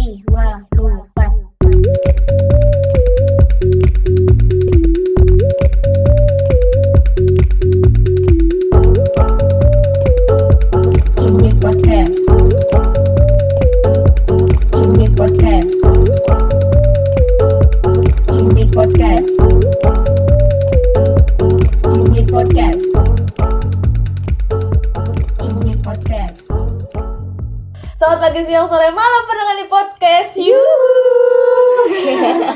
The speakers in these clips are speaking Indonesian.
jiwa lupa. Selamat pagi, siang, sore, malam pendengar di podcast. Yuh.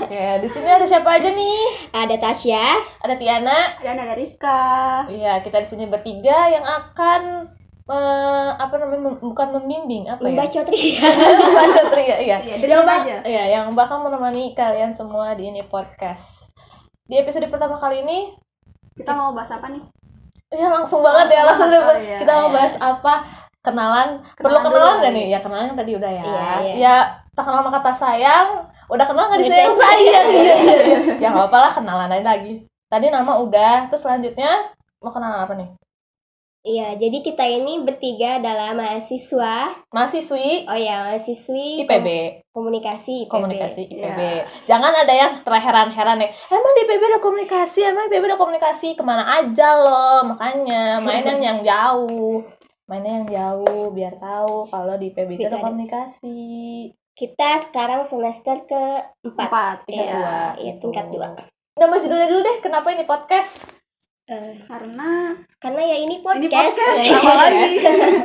Oke, di sini ada siapa aja nih? Ada Tasya, Ada Tiana. Dan ada Rizka. Iya, kita di sini bertiga yang akan eh, apa namanya mem- bukan membimbing apa ya? membaca tria. Membaca tria, iya. Iya, yang aja. Iya, yang bakal menemani kalian semua di ini podcast. Di episode pertama kali ini, Kita mau bahas apa nih? ya langsung banget ya, langsung Langsung iya, kita mau iya. bahas apa? Kenalan, perlu Kenalan kenalan dulu gak nih? Ya kenalan yang tadi udah ya. Iya, iya. Ya, tak kenal sama kata sayang, udah kenal gak Udah disayang sayang. sayang? Iya, iya, iya. Ya nggak apa-apa lah kenalan aja lagi. Tadi nama udah, terus selanjutnya mau kenalan apa nih? Iya, jadi kita ini bertiga adalah mahasiswa. Mahasiswi Oh ya, mahasiswi IPB, kom- komunikasi IPB. komunikasi IPB. Iya. Jangan ada yang terheran-heran ya. Emang di IPB ada komunikasi, emang IPB ada komunikasi ke mana aja loh. Makanya main yang yang jauh. Mainnya yang jauh biar tahu kalau di IPB itu ada komunikasi. Kita sekarang semester keempat. Empat. Tingkat Iya. dua. Iya, tingkat dua. Nama judulnya dulu deh, kenapa ini podcast? Eh, Karena karena ya ini ini podcast. podcast. Ya, Apa lagi?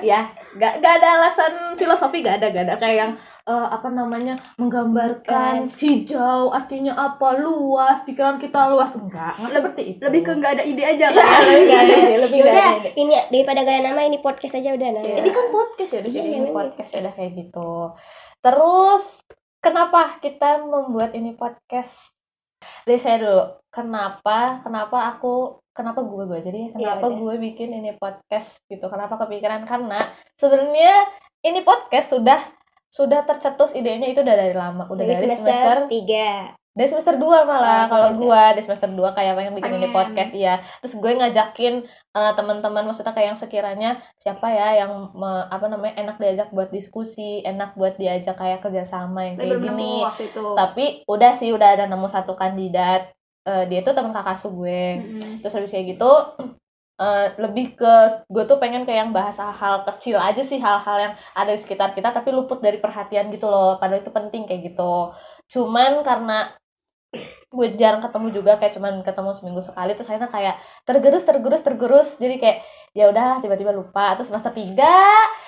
ya, gak, gak ada alasan filosofi, gak ada, gak ada kayak yang eh, apa namanya menggambarkan hijau artinya apa luas pikiran kita luas enggak nggak Leb- seperti itu Lebih ke nggak ada ide aja ya, kan? lebih gak ada ide, lebih gak ada ide. ini daripada gaya nama ini podcast aja udah nah. ini kan podcast ya udah Iya, iya, ini podcast ya udah kayak gitu terus kenapa kita membuat ini podcast dari saya dulu kenapa kenapa aku kenapa gue gue jadi kenapa udah. gue bikin ini podcast gitu kenapa kepikiran karena sebenarnya ini podcast sudah sudah tercetus idenya itu udah dari lama udah dari, dari, semester, semester tiga. Dari semester 2 malah Oh, kalau gue di semester 2 kayak pengen bikin ini podcast ya terus gue ngajakin eh, teman-teman maksudnya kayak yang sekiranya siapa ya yang me- apa namanya enak diajak buat diskusi enak buat diajak kayak kerjasama yang kayak gini. tapi udah sih udah ada nemu satu kandidat Eh, dia tuh teman kakak su gue. Mm-mm. terus habis kayak gitu eh, lebih ke gue tuh pengen kayak yang bahas hal-hal kecil aja sih hal-hal yang ada di sekitar kita tapi luput dari perhatian gitu loh. Padahal itu penting kayak gitu. Cuman karena gue jarang ketemu juga kayak cuman ketemu seminggu sekali terus akhirnya kayak tergerus tergerus tergerus. Jadi kayak ya udahlah tiba-tiba lupa. Terus semester tiga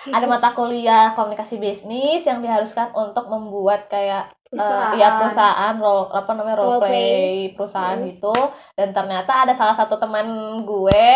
ada mata kuliah komunikasi bisnis yang diharuskan untuk membuat kayak Perusahaan. Eh, ya perusahaan role apa namanya role, Role play, play. perusahaan Hmm. gitu dan ternyata ada salah satu teman gue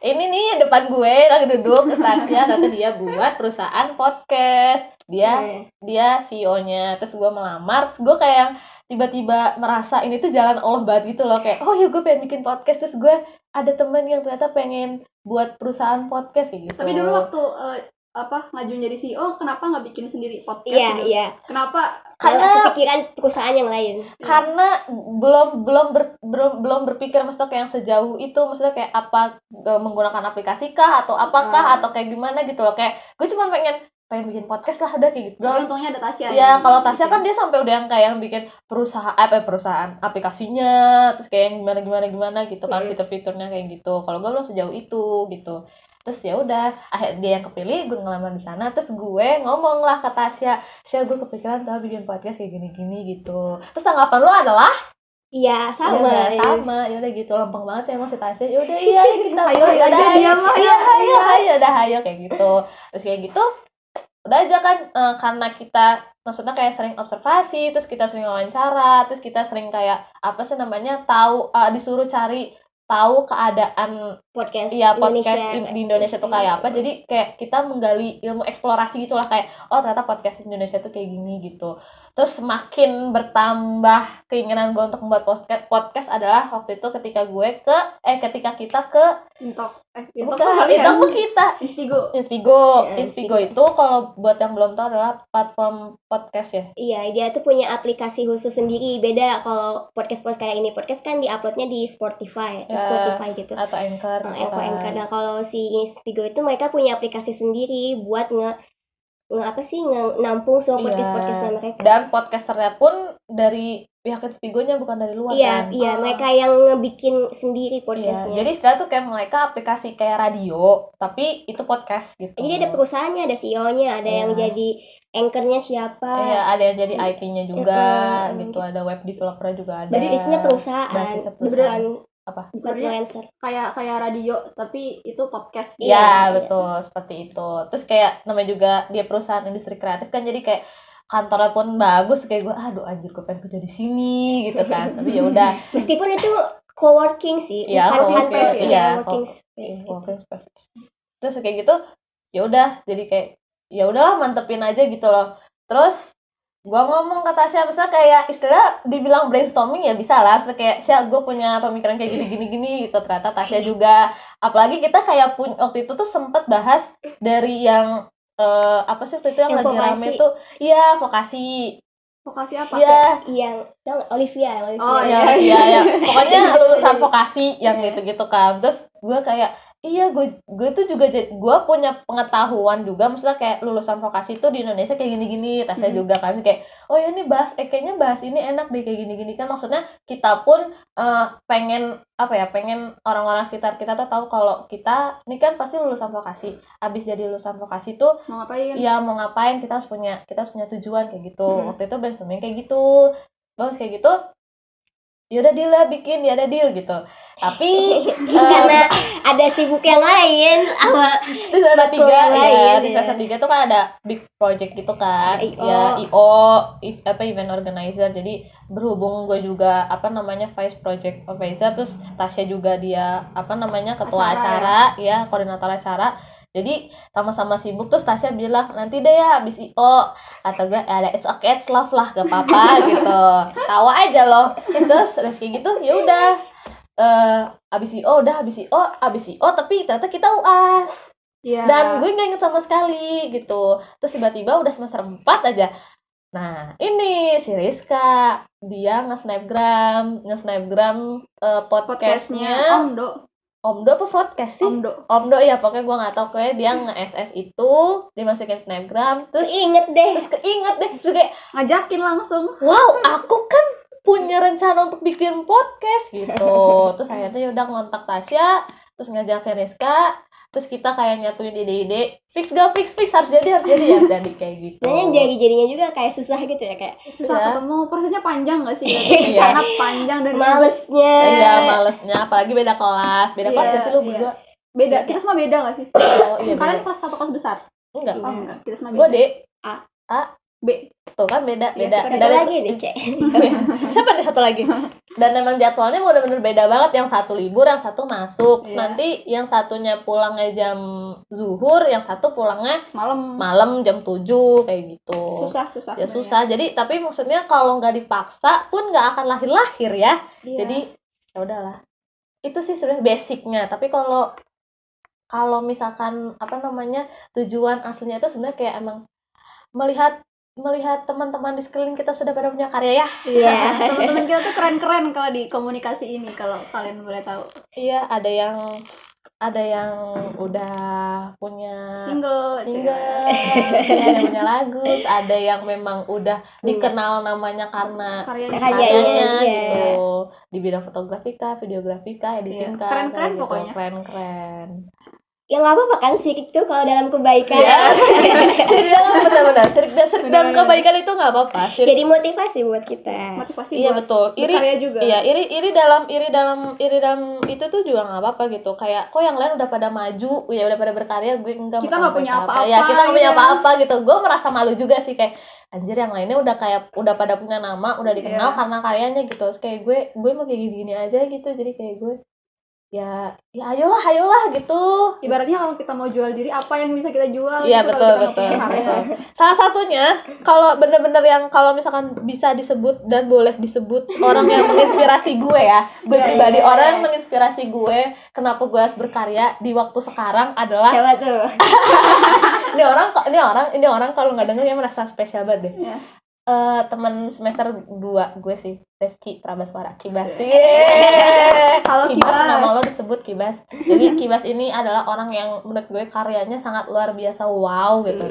ini nih depan gue lagi duduk Tasya ternyata dia buat perusahaan podcast dia Iya. dia CEO-nya terus gue melamar terus gue kayak yang tiba-tiba merasa ini tuh jalan Allah banget gitu loh kayak oh ya gue pengen bikin podcast terus gue ada temen yang ternyata pengen buat perusahaan podcast kayak gitu Tapi dulu waktu eh, apa ngajuin jadi CEO, kenapa nggak bikin sendiri podcast? Iya, gitu? iya. Kenapa? Karena- kepikiran perusahaan yang lain. karena belum belum ber- belum belum berpikir maksudnya kayak yang sejauh itu maksudnya kayak apa e, menggunakan aplikasi kah atau apakah Hmm. atau kayak gimana gitu loh kayak gue cuma pengen pengen bikin podcast lah udah kayak gitu doang untungnya ada Tasya. ya kalau Tasya kan dia sampai udah yang kayak yang bikin perusahaan apa perusahaan aplikasinya terus kayak yang gimana gimana gimana gitu kan Hmm. fitur-fiturnya kayak gitu kalau gue belum sejauh itu gitu terus ya udah akhirnya dia yang kepilih gue ngelamar di sana terus gue ngomong lah ke Tasya Tasya gue kepikiran tau bikin podcast kayak gini-gini gitu. Terus tanggapan lo adalah? Iya, sama sama. ya sama. Ya udah gitu lempeng banget saya masih Tasya. Ya udah iya kita Hayo, ya udah hayo dia mah, iya hayo, hayo. hayo. hayo udah hayo kayak gitu. Terus kayak gitu udah aja kan eh, karena kita maksudnya kayak sering observasi terus kita sering wawancara terus kita sering kayak apa sih namanya tahu eh, disuruh cari tahu keadaan Podcast Iya podcast Indonesia. in- di Indonesia tuh kayak apa jadi kayak kita menggali ilmu eksplorasi gitu lah kayak oh ternyata podcast Indonesia tuh kayak gini gitu terus semakin bertambah keinginan gue untuk membuat podcast podcast adalah waktu itu ketika gue ke eh ketika kita ke Intok. Eh, Intok bukan ke kita Inspigo. Inspigo Iya, Inspigo Inspigo. itu kalau buat yang belum tahu adalah platform podcast ya Iya, dia tuh punya aplikasi khusus sendiri. Beda kalau podcast-podcast kayak ini. Podcast kan diuploadnya di Spotify, di Ya. Spotify gitu. atau anchor Kan. Anchor. Nah, kalau si Inspigo itu mereka punya aplikasi sendiri buat nge nge apa sih nge- nampung semua Iya. podcast podcastnya mereka dan podcasternya pun dari pihak Inspigo-nya bukan dari luar iya kan iya Oh. mereka yang ngebikin sendiri Iya, podcastnya jadi istilah tuh kayak mereka aplikasi kayak radio tapi itu podcast gitu jadi ada perusahaannya ada CEO-nya ada yang Iya. jadi anchornya siapa Iya, ada yang jadi IT-nya juga Mm-mm. gitu, ada web developer juga ada. basisnya perusahaan Basisnya perusahaan. Apa? bukan freelancer kayak kayak radio tapi itu podcast Iya, Iya, iya. betul, seperti itu. Terus kayak namanya juga dia perusahaan industri kreatif kan jadi kayak kantornya pun bagus kayak gue aduh anjir gue pengen kerja di sini gitu kan tapi ya udah meskipun itu co-working sih Iya, bukan co-working, sih, iya, ya, working space gitu. working space. terus kayak gitu ya udah jadi kayak ya udahlah mantepin aja gitu loh terus gua ngomong ke Tasya misalnya kayak istilah dibilang brainstorming ya bisa lah. Misalnya kayak Sya gue punya pemikiran kayak gini gini gini gitu. Ternyata Tasya juga. Apalagi kita kayak pun waktu itu tuh sempet bahas dari yang eh, apa sih waktu itu yang, Yang lagi rame vokasi. tuh? Iya vokasi. Vokasi apa? Iya. Yang nggak? Olivia Olivia. Oh, iya iya. iya iya pokoknya lulusan vokasi yang gitu gitu kan. Terus gue kayak iya gue gue tuh juga gue punya pengetahuan juga maksudnya kayak lulusan vokasi itu di Indonesia kayak gini gini tasnya Hmm. juga kan kayak oh ya ini bahas eh kayaknya bahas ini enak deh kayak gini gini kan. Maksudnya kita pun eh, pengen apa ya pengen orang-orang sekitar kita tuh tahu kalau kita ini kan pasti lulusan vokasi. Abis jadi lulusan vokasi tuh mau ngapain? Iya mau ngapain kita harus punya kita harus punya tujuan kayak gitu. Hmm. waktu itu brainstorming kayak gitu. Terus kayak gitu yaudah deal lah bikin ya ada deal gitu. Tapi karena ada sibuk yang lain sama semester Matkul tiga yang ya lain, di ya. semester tiga tuh kan ada big project gitu kan. IO. ya io apa event organizer. Jadi berhubung gue juga apa namanya vice project organizer terus Tasya juga dia apa namanya ketua Acara, acara, ya. koordinator acara jadi sama-sama sibuk terus Tasya bilang nanti deh ya abis IO atau gue ya ada it's okay it's love lah gak apa-apa gitu. Tawa aja loh. Terus kayak gitu ya udah eh abis IO udah abis IO abis IO tapi ternyata kita UAS Iya. dan gue nggak inget sama sekali gitu. Terus tiba-tiba udah semester 4 aja. Nah ini si Rizka dia nge-snapgram nge-snapgram eh, podcastnya podcastnya Omdo Omdo apa podcast sih? Omdo. Omdo ya pokoknya gue nggak tahu. Kayak dia nge-SS itu dimasukin snapgram terus inget deh. terus keinget deh. Terus kayak ngajakin langsung. Wow aku kan punya rencana untuk bikin podcast gitu. Terus akhirnya yaudah ngontak Tasya terus ngajakin Rizka terus kita kayak nyatuin ide-ide fix gak fix fix harus jadi harus jadi harus jadi kayak gitu. Sebenarnya jadi jadinya juga kayak susah gitu ya kayak susah Iya. ketemu prosesnya panjang gak sih? Iya. sangat panjang dan malesnya. Iya malesnya. Apalagi beda kelas. Beda kelas Iya, gak sih lu iya. berdua? Beda. Kita semua beda gak sih? Oh iya kalian kelas satu kelas besar? Enggak. Oh enggak. Kita semua gue beda. D. A. A B tuh kan beda Iya, beda. satu Dan- lagi deh cek. Siapa nih satu lagi. Dan memang jadwalnya bener-bener beda banget. Yang satu libur yang satu masuk. Iya. nanti yang satunya pulangnya jam zuhur yang satu pulangnya malam. malam jam 7 kayak gitu. Susah susah ya sebenarnya. susah. Jadi tapi maksudnya kalau nggak dipaksa pun nggak akan lahir-lahir ya. Iya. jadi ya udahlah. Itu sih sebenarnya basicnya. Tapi kalau kalau misalkan apa namanya tujuan aslinya itu sebenarnya kayak emang melihat melihat teman-teman di sekeliling kita sudah pada punya karya ya iya teman-teman kita tuh keren-keren kalau di komunikasi ini kalau kalian boleh tahu iya ada yang ada yang udah punya single single cek. ada yang punya lagu ada yang memang udah dikenal namanya karena karyanya Karyanya, iya. gitu di bidang fotografi kah videografi kah editing Iya, kah keren-keren kayak gitu. pokoknya. keren keren yang nggak apa-apa kan sih itu kalau dalam kebaikan Iya. sirik dalam benar-benar sirik sirik dalam kebaikan itu nggak apa-apa sirik jadi motivasi buat kita motivasi iya buat betul iri berkarya juga Iya, iri iri dalam iri dalam iri dalam itu tuh juga nggak apa-apa gitu. Kayak kok yang lain udah pada maju, ya udah pada berkarya, gue enggak Kita nggak punya apa-apa, Ya, kita nggak punya iya. apa-apa gitu. Gue merasa malu juga sih kayak anjir yang lainnya udah kayak udah pada punya nama, udah dikenal Iya. karena karyanya gitu. Terus kayak gue gue mau kayak gini-gini aja gitu. Jadi kayak gue ya ya ayolah ayolah gitu. ibaratnya kalau kita mau jual diri apa yang bisa kita jual Iya gitu, betul betul. betul. Salah satunya kalau bener-bener yang kalau misalkan bisa disebut dan boleh disebut orang yang menginspirasi gue ya, gue pribadi orang yang menginspirasi gue kenapa gue harus berkarya di waktu sekarang adalah siapa tuh ini orang kok ini orang ini orang kalau nggak denger ya merasa spesial banget deh. Iya. Eh teman semester 2 gue sih Rifki Prabaswara Kibas sih Halo, Kibas Kibas. nama lo disebut Kibas jadi Kibas ini adalah orang yang menurut gue karyanya sangat luar biasa wow gitu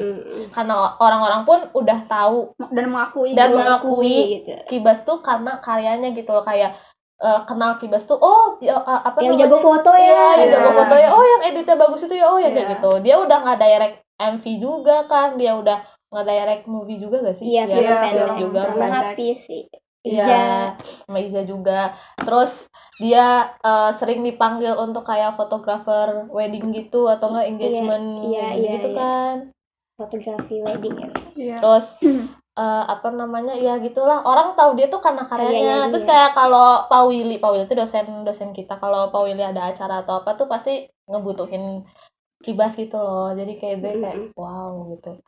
karena orang-orang pun udah tahu dan mengakui Dan gitu. mengakui. gitu. Kibas tuh karena karyanya gitu loh kayak eh, kenal Kibas tuh oh ya, eh, apa yang namanya? jago foto Iya, ya yang jago Iya. foto ya. Oh, yang editnya bagus itu ya. Oh, ya kayak Iya. gitu. Dia udah nggak direct MV juga kan. Dia udah nggak direct movie juga gak sih? iya Ya, film Iya, pendek film juga. sama pendek. Hafiz sih Iya, Iya. sama Iza juga. Terus dia eh, sering dipanggil untuk kayak fotografer wedding gitu atau enggak engagement iya, iya, gitu iya. kan. fotografi wedding ya Iya. Terus eh, apa namanya? Ya gitulah. Orang tahu dia tuh karena karyanya. Karyanya Terus dia. kayak kalau Pak Willy, Pak Willy itu dosen dosen kita. Kalau Pak Willy ada acara atau apa tuh pasti ngebutuhin kibas gitu loh. Jadi kayak gue kayak wow gitu.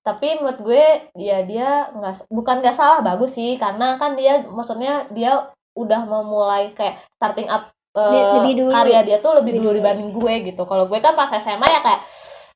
Tapi menurut gue ya dia nggak bukan nggak salah bagus sih karena kan dia maksudnya dia udah memulai kayak starting up eh, Lebih- dulu. karya dia tuh lebih Lebih dulu dulu. dibanding gue gitu. Kalau gue kan pas SMA ya kayak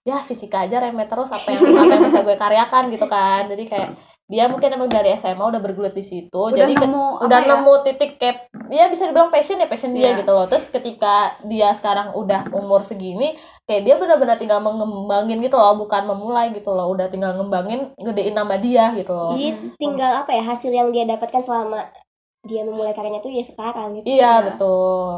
ya fisika aja remeh terus apa yang apa yang bisa gue karyakan gitu kan. Jadi kayak dia mungkin emang dari SMA udah bergelut di situ. udah jadi ke- nemu udah apa ya? nemu titik kayak ya bisa dibilang passion ya passion dia Iya. gitu loh terus ketika dia sekarang udah umur segini kayak dia benar-benar tinggal mengembangin gitu loh bukan memulai gitu loh udah tinggal ngembangin gedein nama dia gitu loh jadi Hmm. tinggal apa ya hasil yang dia dapatkan selama dia memulai karyanya tuh ya sekarang gitu iya Iya. betul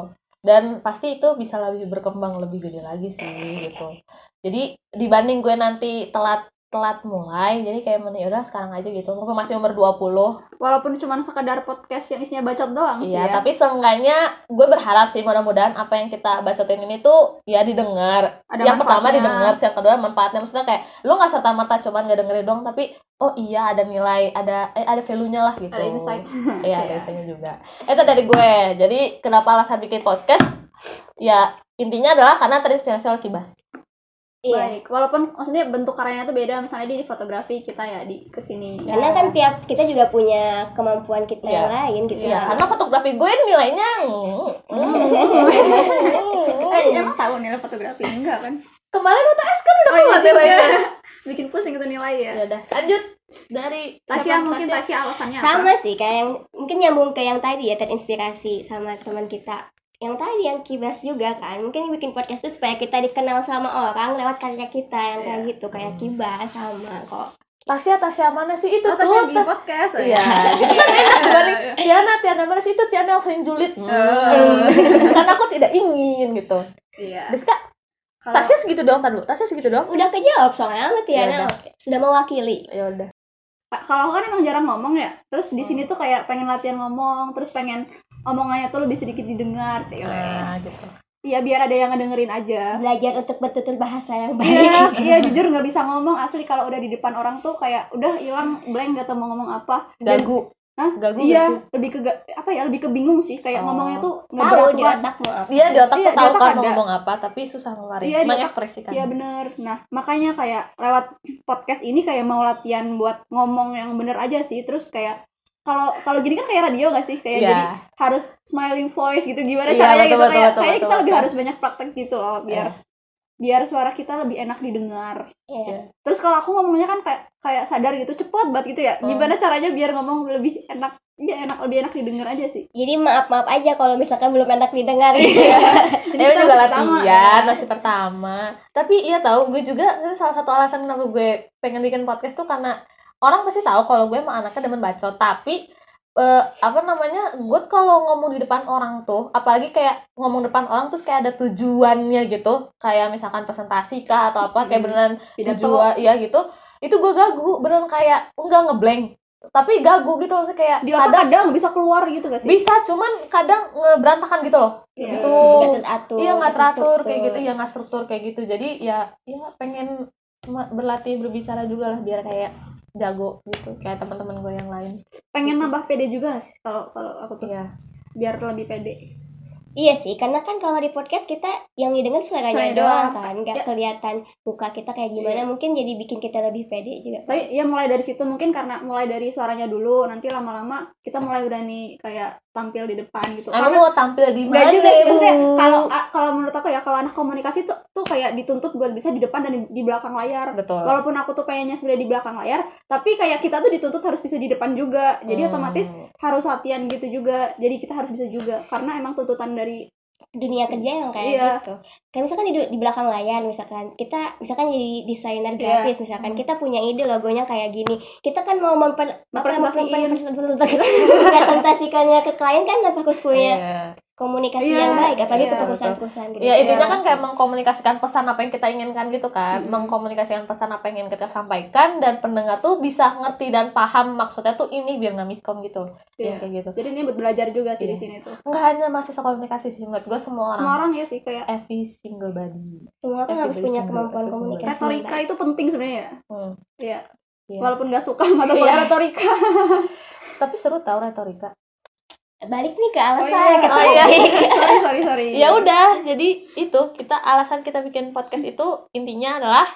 dan pasti itu bisa lebih berkembang lebih gede lagi sih gitu jadi dibanding gue nanti telat telat mulai jadi kayak mending udah sekarang aja gitu mumpung masih umur 20 walaupun cuma sekedar podcast yang isinya bacot doang sih Iya, ya. tapi seenggaknya gue berharap sih mudah-mudahan apa yang kita bacotin ini tuh ya didengar. Ada yang pertama didengar, yang kedua manfaatnya maksudnya kayak lu nggak serta merta cuman nggak dengerin doang, tapi oh iya ada nilai, ada eh, ada value-nya lah gitu. ada insight Iya, ada insight-nya juga. Itu dari gue. Jadi kenapa alasan bikin podcast? Ya intinya adalah karena terinspirasi oleh Kibas. Iya. Baik walaupun maksudnya bentuk karyanya tuh beda misalnya dia di fotografi kita ya di ke sini. Karena kan tiap kita juga punya kemampuan kita Iya. yang lain gitu Iya, karena fotografi gue nilainya eh emang tahu nilai fotografi? Enggak kan? Kemarin UTS kan udah oh iya keluar nilainya. bikin pusing itu nilai ya. Ya udah, lanjut. Dari Tasya mungkin Tasya. Tasya alasannya sama apa? sih kayak yang mungkin nyambung ke yang tadi ya terinspirasi sama teman kita yang tadi yang kibas juga kan mungkin bikin podcast itu supaya kita dikenal sama orang lewat karya kita yang kayak Iya. gitu kayak kibas sama kok Tasya, Tasya mana sih itu oh, tuh? Tasya bikin podcast oh, Iya, jadi kan enak dibanding Tiana, Tiana mana sih itu Tiana yang sering julid. Hmm. Karena aku tidak ingin gitu. iya Deska, Kalau- Tasya segitu doang tadi. Tasya segitu doang. udah kejawab soalnya sama Ya Tiana udah. oke. sudah mewakili Ya udah. Ka- kalau aku kan emang jarang ngomong ya terus di Hmm. sini tuh kayak pengen latihan ngomong terus pengen omongannya tuh lebih sedikit didengar cile Nah, gitu. iya biar ada yang ngedengerin aja belajar untuk bertutur bahasa yang baik iya iya jujur nggak bisa ngomong asli kalau udah di depan orang tuh kayak udah hilang blank gak tau mau ngomong apa Dan- Gagu. Hah? Gagu iya sih? lebih ke apa ya lebih ke bingung sih kayak Oh. ngomongnya tuh nggak tahu di otakmu apa Iya, di otak Iya, tuh tahu otak kan ada. mau ngomong apa, tapi susah ngeluarin. Iya, otak- mengekspresikan. Iya bener. Nah makanya kayak lewat podcast ini kayak mau latihan buat ngomong yang bener aja sih. Terus kayak kalau kalau gini kan kayak radio gak sih? Kayak Iya. jadi harus smiling voice gitu. Gimana Iya, caranya betul, gitu betul, kayak betul, kayak betul, kita lebih betul. harus banyak praktek gitu loh biar Iya. biar suara kita lebih enak didengar. Iya. Terus kalau aku ngomongnya kan kayak kayak sadar gitu cepet banget gitu ya. Hmm. Gimana caranya biar ngomong lebih enak? Ya enak lebih enak didengar aja sih. jadi maaf maaf aja kalau misalkan belum enak didengar Iya. Ini kita juga pertama, latihan, ya. masih pertama. Tapi iya tahu, gue juga salah satu alasan kenapa gue pengen bikin podcast tuh karena orang pasti tahu kalau gue emang anaknya demen bacot. Tapi eh, apa namanya, gue kalau ngomong di depan orang tuh, apalagi kayak ngomong depan orang terus kayak ada tujuannya gitu, kayak misalkan presentasi kah atau apa, kayak beneran Pidato. tujuan, iya gitu. Itu gue gagu, beneran kayak enggak ngeblank. Tapi gagu gitu maksudnya kayak Di otak kadang kadang bisa keluar gitu gak sih? bisa, cuman kadang ngeberantakan gitu loh. Iya. Gitu. Iya nggak teratur kayak gitu ya nggak struktur kayak gitu jadi ya ya pengen berlatih berbicara juga lah biar kayak jago gitu kayak teman-teman gue yang lain. Pengen nambah pede juga sih? Kalau kalau aku tuh. Iya. Biar lebih pede. Iya sih, karena kan kalau di podcast kita yang didengar suaranya Suaranya doang doang. kan, nggak Ya. kelihatan muka kita kayak gimana. Iya. Mungkin jadi bikin kita lebih pede juga. tapi ya mulai dari situ mungkin karena mulai dari suaranya dulu nanti lama-lama kita mulai berani kayak tampil di depan gitu Karena- mau tampil di mana juga sih, bu? kalau kalau menurut aku ya kalau anak komunikasi tuh tuh kayak dituntut buat bisa di depan dan di, di belakang layar. Betul. Walaupun aku tuh pengennya sebenarnya di belakang layar, tapi kayak kita tuh dituntut harus bisa di depan juga. Jadi Hmm. otomatis harus latihan gitu juga. Jadi kita harus bisa juga karena emang tuntutan dari Dunia kerja yang kayak Iya. gitu. Kayak misalkan di, di belakang layar, misalkan kita misalkan jadi desainer Iya. grafis, misalkan kita punya ide logonya kayak gini, kita kan mau memper apa, mempresentasikannya ke klien kan harus punya Iya. Komunikasi Iya, yang baik, apalagi iya, ke perusahaan-perusahaan gitu. Ya intinya Iya. kan kayak mengkomunikasikan pesan apa yang kita inginkan gitu kan, Mm. mengkomunikasikan pesan apa yang ingin kita sampaikan dan pendengar tuh bisa ngerti dan paham maksudnya tuh ini biar nggak miskom gitu, Iya. Ya, kayak gitu. Jadi ini buat belajar juga sih di Iya. sini tuh. Nggak hanya mahasiswa komunikasi sih menurut gue semua orang. Semua orang ya sih kayak Every single body. Semua kan harus punya kemampuan komunikasi. retorika itu penting sebenarnya ya. Hmm. Iya. Iya. Walaupun gak suka mata Iya. retorika. Tapi seru tau retorika. Balik nih ke alasan iya. ke Oh, iya. sorry sorry sorry. Ya udah, jadi itu kita alasan kita bikin podcast itu intinya adalah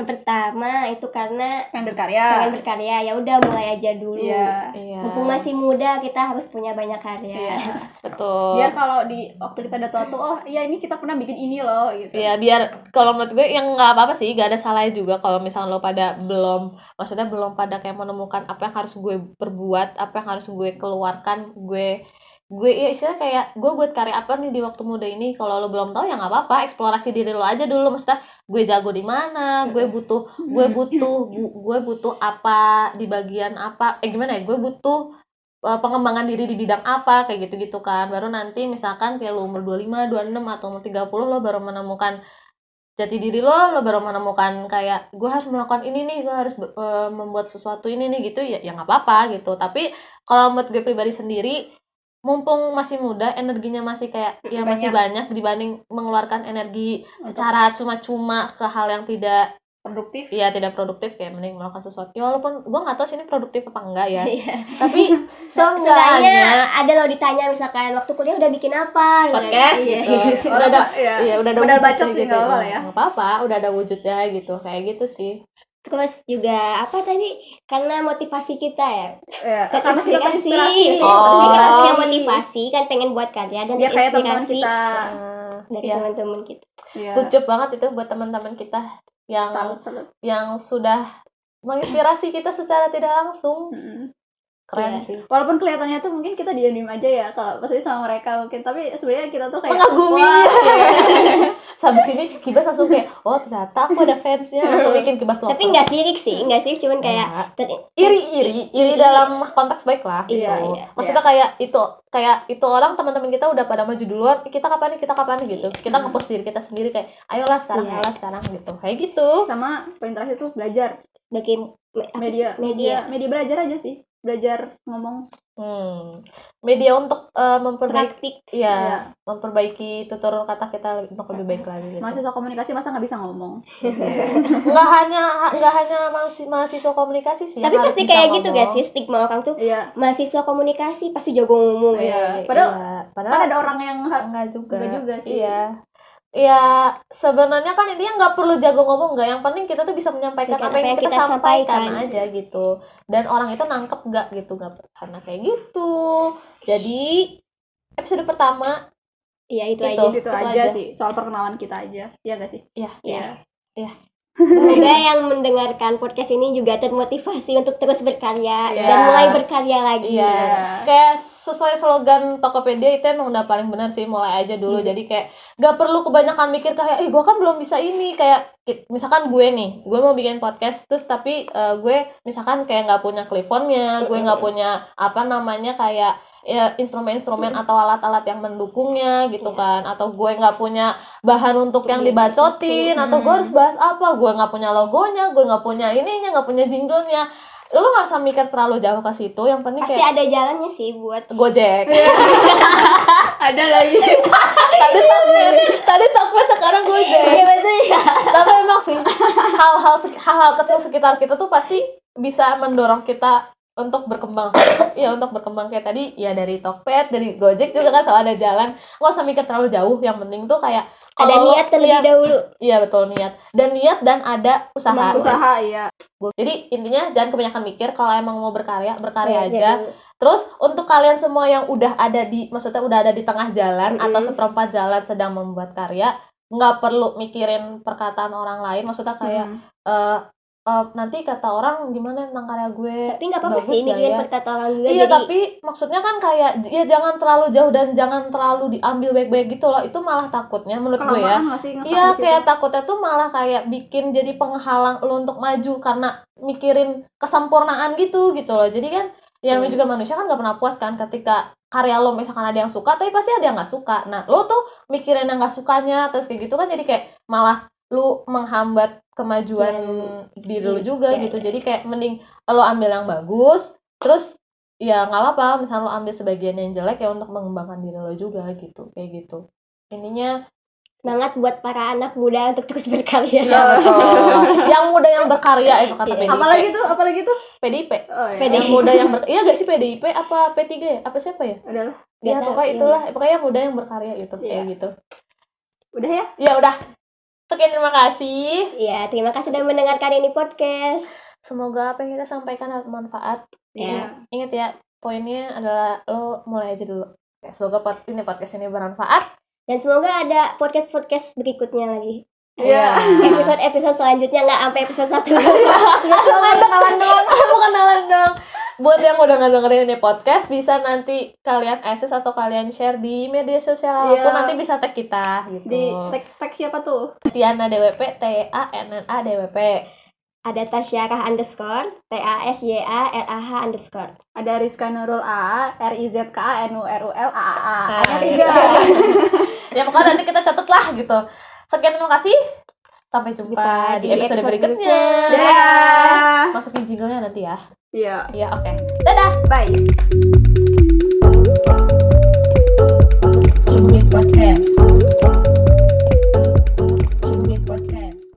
Yang pertama itu karena pengen berkarya. pengen berkarya. Ya udah mulai aja dulu. Iya. iya. Mumpung masih muda kita harus punya banyak karya. Iya. betul. Biar kalau di waktu kita udah tua tuh, oh iya ini kita pernah bikin ini loh gitu. Iya biar kalau menurut gue yang nggak apa-apa sih gak ada salahnya juga kalau misalnya lo pada belum maksudnya belum pada kayak menemukan apa yang harus gue perbuat apa yang harus gue keluarkan gue gue ya istilahnya kayak gue buat karya apa nih di waktu muda ini. Kalau lo belum tahu ya nggak apa-apa. Eksplorasi diri lo aja dulu. Maksudnya gue jago di mana? Gue butuh gue butuh gu- gue butuh apa di bagian apa? Eh gimana ya? Gue butuh uh, pengembangan diri di bidang apa? Kayak gitu-gitu kan. Baru nanti misalkan kayak lo umur 25, 26 atau umur 30 lo baru menemukan jati diri lo lo baru menemukan kayak gue harus melakukan ini nih gue harus uh, membuat sesuatu ini nih gitu. Ya ya nggak apa-apa gitu. Tapi kalau menurut gue pribadi sendiri mumpung masih muda energinya masih kayak yang masih banyak dibanding mengeluarkan energi secara cuma-cuma ke hal yang tidak produktif. ya tidak produktif kayak mending melakukan sesuatu ya, walaupun gue nggak tahu sih ini produktif apa enggak ya Iya. tapi Seenggaknya ada lo ditanya misalkan waktu kuliah udah bikin apa podcast Iya. gitu udah ada Iya. iya udah ada Modal wujudnya bacot gitu nggak ya. nggak apa-apa udah ada wujudnya gitu kayak gitu sih Terus juga apa tadi? Karena motivasi kita ya. Ya, karena kita Terinspirasi. terinspirasi. Oh. Jadi kita punya motivasi kan pengen buat karya dan Biar kayak teman kita. Dari ya, teman-teman kita. Iya. good job banget itu buat teman-teman kita yang Salut, salut. yang sudah menginspirasi kita secara tidak langsung Mm-mm. keren Iya. sih Walaupun kelihatannya tuh mungkin kita diam-diam aja ya kalau maksudnya sama mereka mungkin tapi sebenarnya kita tuh kayak mengagumi wah, sampai sini kibas langsung kayak oh ternyata aku ada fansnya. Langsung bikin kibas lovers Tapi nggak sirik sih, nggak sirik cuman kayak ter- iri iri iri dalam konteks baik lah gitu. Iya, iya, maksudnya kayak itu kayak itu orang teman-teman kita udah pada maju duluan kita kapan nih? Kita kapan nih? gitu. Kita Hmm. ngepost diri kita sendiri kayak ayolah sekarang Iya. ayolah sekarang gitu. Kayak gitu. Sama poin terakhir tuh belajar. Bikin media. Media. Media belajar aja sih. Belajar ngomong hmm. media untuk eh, memperbaiki praktik. ya Iya. memperbaiki tutur kata kita untuk lebih baik lagi gitu. mahasiswa komunikasi masa nggak bisa ngomong nggak hanya nggak hanya mahasiswa, komunikasi sih Tapi yang harus pasti kayak gitu ngomong. gak sih stigma orang tuh iya mahasiswa komunikasi pasti jago ngomong Iya. ya. Padahal- Iya, kan padahal ada orang yang enggak juga. Enggak juga sih. Iya. Ya sebenarnya kan intinya nggak perlu jago ngomong nggak. Yang penting kita tuh bisa menyampaikan Iya, apa yang kita, sampaikan, sampaikan. aja gitu. Dan orang itu nangkep nggak gitu nggak karena kayak gitu. Jadi episode pertama Iya itu, Itu. aja. itu, Itu aja, aja. sih soal perkenalan kita aja iya gak sih ya Iya. Iya. Semoga yang mendengarkan podcast ini juga termotivasi untuk terus berkarya Iya. dan mulai berkarya lagi. Iya. Kayak sesuai slogan Tokopedia itu emang udah paling benar sih mulai aja dulu. Hmm. Jadi kayak gak perlu kebanyakan mikir kayak, eh gue kan belum bisa ini kayak misalkan gue nih, gue mau bikin podcast terus tapi eh, gue misalkan kayak nggak punya clipboardnya, gue nggak punya apa namanya kayak ya instrumen-instrumen atau alat-alat yang mendukungnya gitu kan. Atau gue nggak punya bahan untuk yang Iya. dibacotin atau gue harus bahas apa? Gue nggak punya logonya gue nggak punya ininya nggak punya jinglenya lu nggak usah mikir terlalu jauh ke situ yang penting Pasti kayak ada jalannya sih buat gojek. Ada lagi. Tadi Tokped tadi Tokped sekarang gojek. Iya maksudnya. tapi emang sih hal-hal hal-hal kecil sekitar kita tuh pasti bisa mendorong kita untuk berkembang. Ya untuk berkembang. Kayak tadi ya dari Tokped dari Gojek juga kan selalu ada jalan. Nggak usah mikir terlalu jauh. Yang penting tuh kayak ada niat terlebih iya, dahulu. Iya betul niat. Dan niat dan ada usaha. Emang usaha iya. Jadi intinya jangan kebanyakan mikir kalau emang mau berkarya berkarya Iya, aja. iya. terus untuk kalian semua yang udah ada di maksudnya udah ada di tengah jalan Mm-mm. atau seperempat jalan sedang membuat karya nggak perlu mikirin perkataan orang lain. Maksudnya kayak Hmm. eh eh, nanti kata orang gimana tentang karya gue tapi nggak apa-apa sih mikirin ya? perkataan orang juga Iya jadi tapi maksudnya kan kayak ya jangan terlalu jauh dan jangan terlalu diambil baik-baik gitu loh itu malah takutnya menurut gue ya Iya di situ? kayak takutnya tuh malah kayak bikin jadi penghalang lo untuk maju karena mikirin kesempurnaan gitu gitu loh jadi kan ya namanya Hmm. juga manusia kan gak pernah puas kan ketika karya lo misalkan ada yang suka tapi pasti ada yang nggak suka nah lo tuh mikirin yang nggak sukanya terus kayak gitu kan jadi kayak malah lu menghambat kemajuan diri lu juga Iya, gitu iya. jadi kayak mending lo ambil yang bagus terus ya nggak apa-apa misalnya lo ambil sebagian yang jelek ya untuk mengembangkan diri lo juga gitu kayak gitu intinya semangat buat para anak muda untuk terus berkarya Iya betul. yang muda yang berkarya itu kata Iya. PDIP. apalagi tuh apalagi tuh PDIP. oh iya PDIP. Yang muda yang ber Iya gak sih PDIP apa P3 ya? Apa siapa ya? adalah Iya tahu, pokoknya iya. itulah. Pokoknya yang muda yang berkarya itu kayak Iya. gitu. udah ya Ya udah. Sekian terima kasih. ya terima kasih sudah mendengarkan ini podcast Semoga apa yang kita sampaikan bermanfaat. Ya. Ingat ya, poinnya adalah lo mulai aja dulu. Oke, Semoga pod- ini podcast ini bermanfaat. dan semoga ada podcast podcast berikutnya lagi Iya. episode episode selanjutnya nggak sampai episode satu Cuma kenalan doang, mau kenalan. Buat yang udah nggak dengerin ini podcast, bisa nanti kalian access atau kalian share di media sosial apa pun. Iya. Nanti bisa tag kita gitu. di teks teks siapa tuh Tiana DWP, T A N N A DWP. ada Tasyarah underscore T A S Y A R A H underscore ada Rizka Nurul A R I Z K A N U R U L A A A Nah, ada gitu. tiga ya pokoknya nanti kita catat lah gitu. Sekian terima kasih. Sampai jumpa Jumpa di, episode, berikutnya. Dadah. Masukin jinglenya nanti ya. Iya Iya, oke. Dadah. bye Ini podcast.